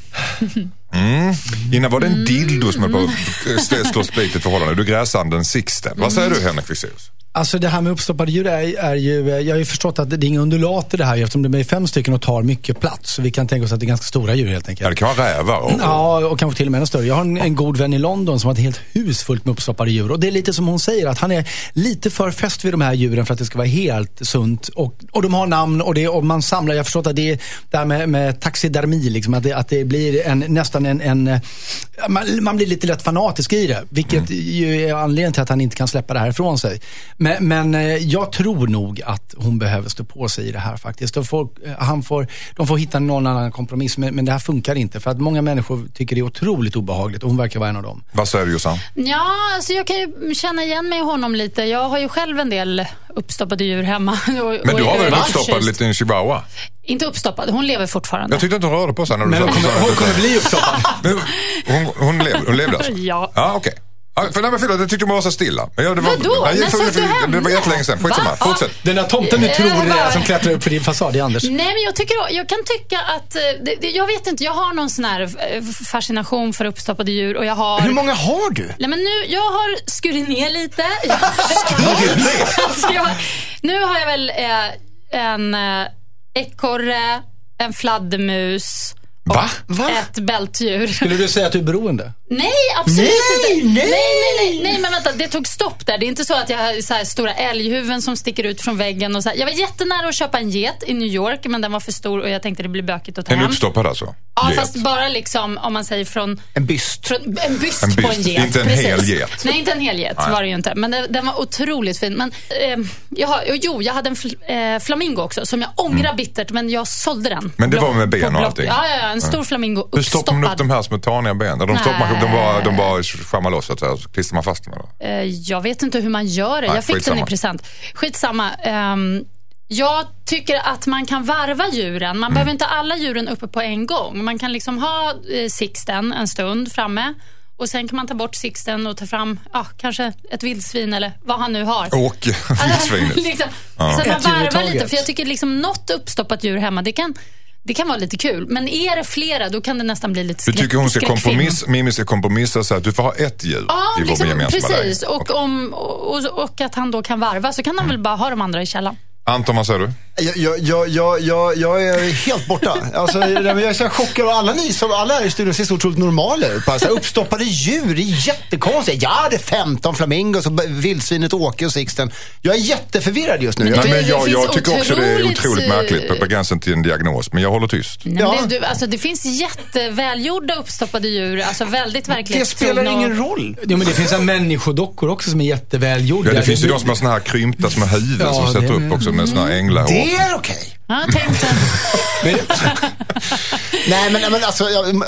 Mm. Innan var det en dildo som höll på att slå spik i ett förhållande. Du gräsanden Sixten. Vad säger du Henrik Fexeus? Alltså det här med uppstoppade djur är, är ju, jag har ju förstått att det är inga undulater det här eftersom de är fem stycken och tar mycket plats. Så vi kan tänka oss att det är ganska stora djur helt enkelt. Ja, det kan vara rävar. Och, Ja, och kanske till och med ännu större. Jag har en, en god vän i London som har ett helt hus fullt med uppstoppade djur. Och det är lite som hon säger, att han är lite för fäst vid de här djuren för att det ska vara helt sunt. Och, och de har namn och, det, och man samlar, jag har förstått att det är det här med, med taxidermi, liksom, att, det, att det blir en, nästan en, en eh, man, man blir lite lätt fanatisk i det. Vilket ju är anledningen till att han inte kan släppa det här ifrån sig. Men, men eh, jag tror nog att hon behöver stå på sig i det här faktiskt. De får, eh, han får, de får hitta någon annan kompromiss, men, men det här funkar inte. För att många människor tycker det är otroligt obehagligt och hon verkar vara en av dem. Vad säger du Jossan? Ja, alltså jag kan ju känna igen mig i honom lite. Jag har ju själv en del uppstoppade djur hemma. Och, Men du har väl en uppstoppad liten chihuahua? Inte uppstoppad, hon lever fortfarande. Jag tyckte inte hon rörde på sig när du Men sa hon kommer, hon kommer bli uppstoppad. Men Hon, hon, lev, hon levde alltså? Ja. Ja, okej. Ja, för nej, men förlåt, jag tyckte hon var så stilla. Men jag, det var, Vadå? Nej, När för, satt du hemma? det var jättelänge sedan. Skitsamma, Va? fortsätt. Den där tomten du Eh, tror det är som klättrar upp för din fasad, det är Anders. Nej, men jag, tycker, jag kan tycka att, eh, det, det, jag vet inte, jag har någon sån här eh, fascination för uppstoppade djur och jag har... Hur många har du? Nej, men nu, jag har skurit ner lite. alltså, jag, nu har jag väl eh, en eh, ekorre, en fladdermus. Va? Va? ett bältdjur. Skulle du säga att du är beroende? Nej, absolut Nej, inte. nej. nej, nej, nej, nej, men vänta, det tog stopp där. Det är inte så att jag har så här stora älghuvuden som sticker ut från väggen. Och så här. Jag var jättenära att köpa en get i New York, men den var för stor och jag tänkte det blir bökigt att ta En hem. uppstoppad alltså? Ja, Get. fast bara liksom om man säger från En byst. från, en byst, En byst, på en get. inte en precis. hel get. Nej, inte en hel get Nej. var det ju inte. Men det, den var otroligt fin. Men, eh, jag har, jo, jag hade en fl, eh, flamingo också som jag ångrar bittert, men jag sålde den. Mm. Men det var med ben och allting? Ja, ja, ja. En stor flamingo Hur stoppar man upp uppstoppad. de här små taniga benen? De, stoppar man, de bara, de bara sjammar loss så att säga, så klistrar man fast dem? eller? Eh, Jag vet inte hur man gör det. Nej, jag fick skitsamma. den i present. Skitsamma. Ehm, jag tycker att man kan varva djuren. Mm. Man behöver inte alla djuren uppe på en gång. Man kan liksom ha eh, sixten en stund framme. Och Sen kan man ta bort sixten och ta fram ja, kanske ett vildsvin eller vad han nu har. Åke, vildsvinet. liksom, Så Ett man varvar lite. För jag tycker liksom något uppstoppat djur hemma, det kan, det kan vara lite kul. Men är det flera, då kan det nästan bli lite Du skräck, tycker hon ska skräckfilm. kompromiss, Mimmi ska kompromissa säga att du får ha ett djur Ja, i vår liksom, gemensamma precis. Och, om, och, och att han då kan varva, så kan han väl bara ha de andra i källaren. Anton, vad säger du? Jag, jag, jag, jag, jag, är helt borta. Alltså, jag är så chockad och alla ni som, alla här i studion ser så otroligt normala ut. Bara så här uppstoppade djur, det är jättekonstigt. Jag hade 15 flamingos och vildsvinet Åke och Sixten. Jag är jätteförvirrad just nu. Men Jag, det- men jag, jag tycker också det är otroligt, märkligt, på gränsen till en diagnos. Men jag håller tyst. Nej, Ja. men det, du, alltså, det finns jättevälgjorda uppstoppade djur, alltså väldigt det verklighetstrogna. spelar ingen och- roll. Ja, men det finns en människodockor också som är jättevälgjorda. Ja, det finns ju de som har såna här krympta små huvuden Ja, som sätter det- upp också med såna här änglahår. Det är okej. Ja. Nej, men, men alltså,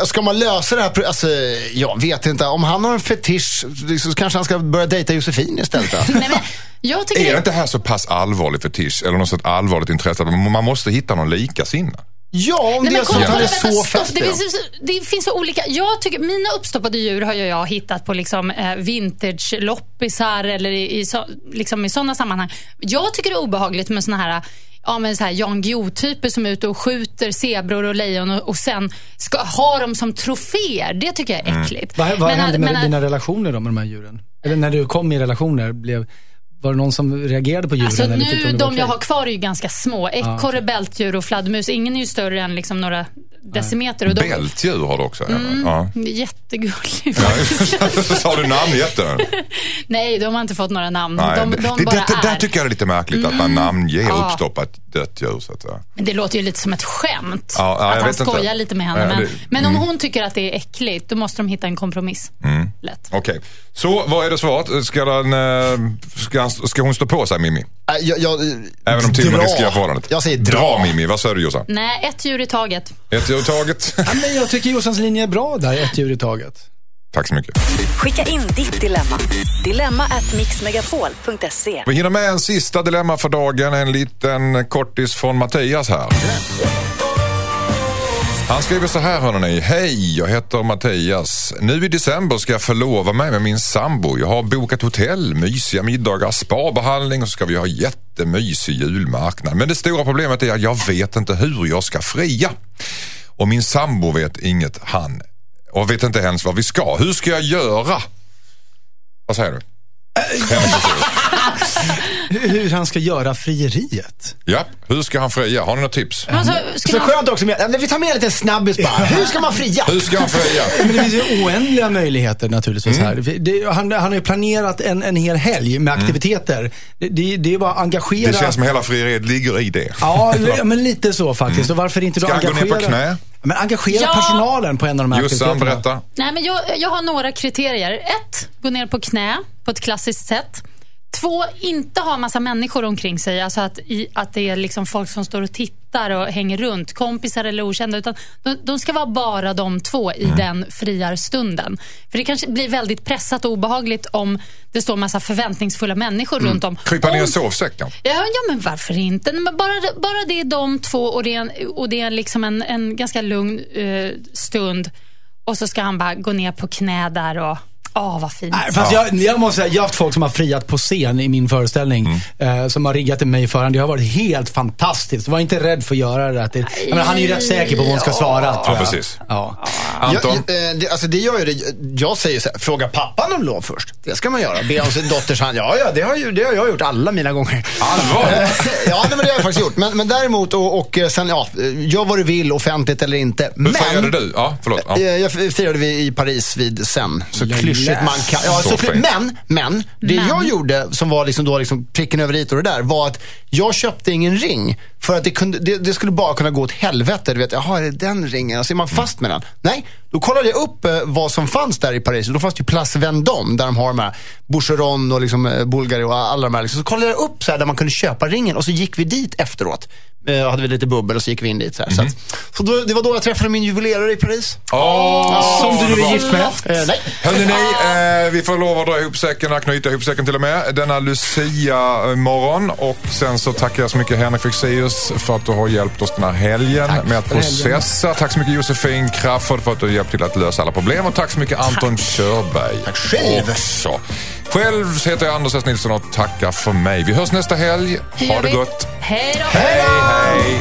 ska man lösa det här? Alltså, jag vet inte. Om han har en fetisch så kanske han ska börja dejta Josefin istället. Nej, men jag tycker Är det inte här så pass allvarlig fetisch eller något sånt allvarligt intresse man måste hitta någon likasinna? Ja, om Nej, det är men så kolla, att han är så fäst det, det finns så olika. Jag tycker, mina uppstoppade djur har jag hittat på liksom, eh, vintage-loppisar eller i, i, så, liksom i sådana sammanhang. Jag tycker det är obehagligt med såna här Ja, men så här Jan Guillou-typer som är ute och skjuter zebror och lejon och, och sen ska ha dem som troféer. Det tycker jag är äckligt. Vad, vad Men, hände med men- dina relationer då med de här djuren? Eller när du kom i relationer, blev, var det någon som reagerade på djuren? Alltså eller nu, de var jag okej? har kvar är ju ganska små. Ekorre, bältdjur och fladdermus. Ingen är ju större än liksom några decimeter. Och de, Bältdjur har du också. Mm. Ja. Jättegullig faktiskt. Har du namngett den? Nej, de har inte fått några namn. Nej, de, de det, bara det, det där är. Mm. tycker jag är lite märkligt att man namnger Ja. uppstoppat dött djur. Så att säga. Men det låter ju lite som ett skämt. Ja, ja, jag att han vet inte. skojar lite med henne. Ja, men, det- men om mm. hon tycker att det är äckligt, då måste de hitta en kompromiss. Lätt. Okej, så vad är det svaret? Ska, den, eh, ska, han- ska hon stå på sig Mimmi? Äh, Jag, jag, Även om dra. riskerar förhållandet? Jag säger dra. dra. Mimmi, vad säger du Jossan? Nej, ett djur i taget. Ett djur i taget. Ja, men jag tycker Jossans linje är bra där, ett djur i taget. Tack så mycket. Skicka in ditt dilemma. Dilemma at mixmegapol.se. Vi hinner med en sista dilemma för dagen. En liten kortis från Mattias här. Han skriver så här hörni. Hej, jag heter Mattias. Nu i december ska jag förlova mig med min sambo. Jag har bokat hotell, mysiga middagar, spabehandling och så ska vi ha jättemysig julmarknad. Men det stora problemet är att jag vet inte hur jag ska fria. Och min sambo vet inget han och vet inte ens vad vi ska. Hur ska jag göra? Vad säger du? Hur, hur han ska göra frieriet. Ja, hur ska han fria? Har ni några tips? Alltså, ska Så man, skönt också med, vi tar med en liten snabbis bara. Hur ska man fria? Hur ska han fria? Men det finns ju oändliga möjligheter naturligtvis Mm. här. Det, han, han har ju planerat en, en hel helg med aktiviteter. Det, det, det är bara att engagera. Det känns som hela frieriet ligger i det. Ja, men lite så faktiskt. Och varför inte då Ska han gå engagera... ner på knä? Men engagera Ja. personalen på en av de här Jossan, aktiviteterna. berätta. nej, men jag, jag har några kriterier. Ett, gå ner på knä på ett klassiskt sätt. Två, inte ha massa människor omkring sig. Alltså att, i, att det är liksom folk som står och tittar och hänger runt. Kompisar eller okända. Utan de, de ska vara bara de två i Mm. den friarstunden. För det kanske blir väldigt pressat och obehagligt om det står massa förväntningsfulla människor runt om. Krypa ner i Om- en sovsäck då? Ja, ja, men varför inte? Men bara, bara det är de två och det är, en, och det är liksom en, en ganska lugn eh, stund. Och så ska han bara gå ner på knä där och... Åh, vad fint. Nej, fast jag, jag måste säga, jag har haft folk som har friat på scen i min föreställning. Mm. Eh, som har riggat till mig i förhand. Det har varit helt fantastiskt. Var inte rädd för att göra det. Att det jag menar, han är ju rätt säker på vad hon ska svara, tror jag. precis. Ja. Anton? Jag, eh, det, alltså det gör ju det. Jag säger så här, fråga pappan om lov först. Det ska man göra. Be om sin dotters hand. Ja, ja, det har, ju, det har jag gjort alla mina gånger. Allvar? Eh, ja, nej, men det har jag faktiskt gjort. Men, men däremot, och, och eh, sen, ja, gör vad du vill, offentligt eller inte. Hur men, firade du? Ja, förlåt. Ja. Eh, Jag firade vi i Paris vid sen. Så Lilla. Klyschigt man kan. Ja, Så kly- men, men, det Men. jag gjorde som var liksom då liksom pricken över i och det där var att jag köpte ingen ring. För att det, kunde, det, det skulle bara kunna gå åt helvete. Du vet, jaha, är det den ringen? Och så är man fast med den. Nej, då kollade jag upp eh, vad som fanns där i Paris. Och då fanns det ju Place Vendôme där de har de här Boucheron och liksom, eh, Bulgari och alla de här. Liksom. Så kollade jag upp så här, där man kunde köpa ringen och så gick vi dit efteråt. Eh, hade vi lite bubbel och så gick vi in dit. Så, här. så, Mhm. att, så då, det var då jag träffade min juvelerare i Paris. Åh, Som du är gift med. Eh, nej. Hörrni, ni, eh, vi får lov att dra ihop säcken, knyta ihop säcken till och med denna Lucia-morgon. Och sen så tackar jag så mycket Henrik Fexeus för att du har hjälpt oss den här helgen med att för helgen. processa. Tack så mycket Josefin Crafoord för att du har hjälpt till att lösa alla problem. Och tack så mycket Anton Körberg. Tack själv. Också. Själv heter jag Anders S. Nilsson och tackar för mig. Vi hörs nästa helg. Ha det gott. Hej då! Hej, hej.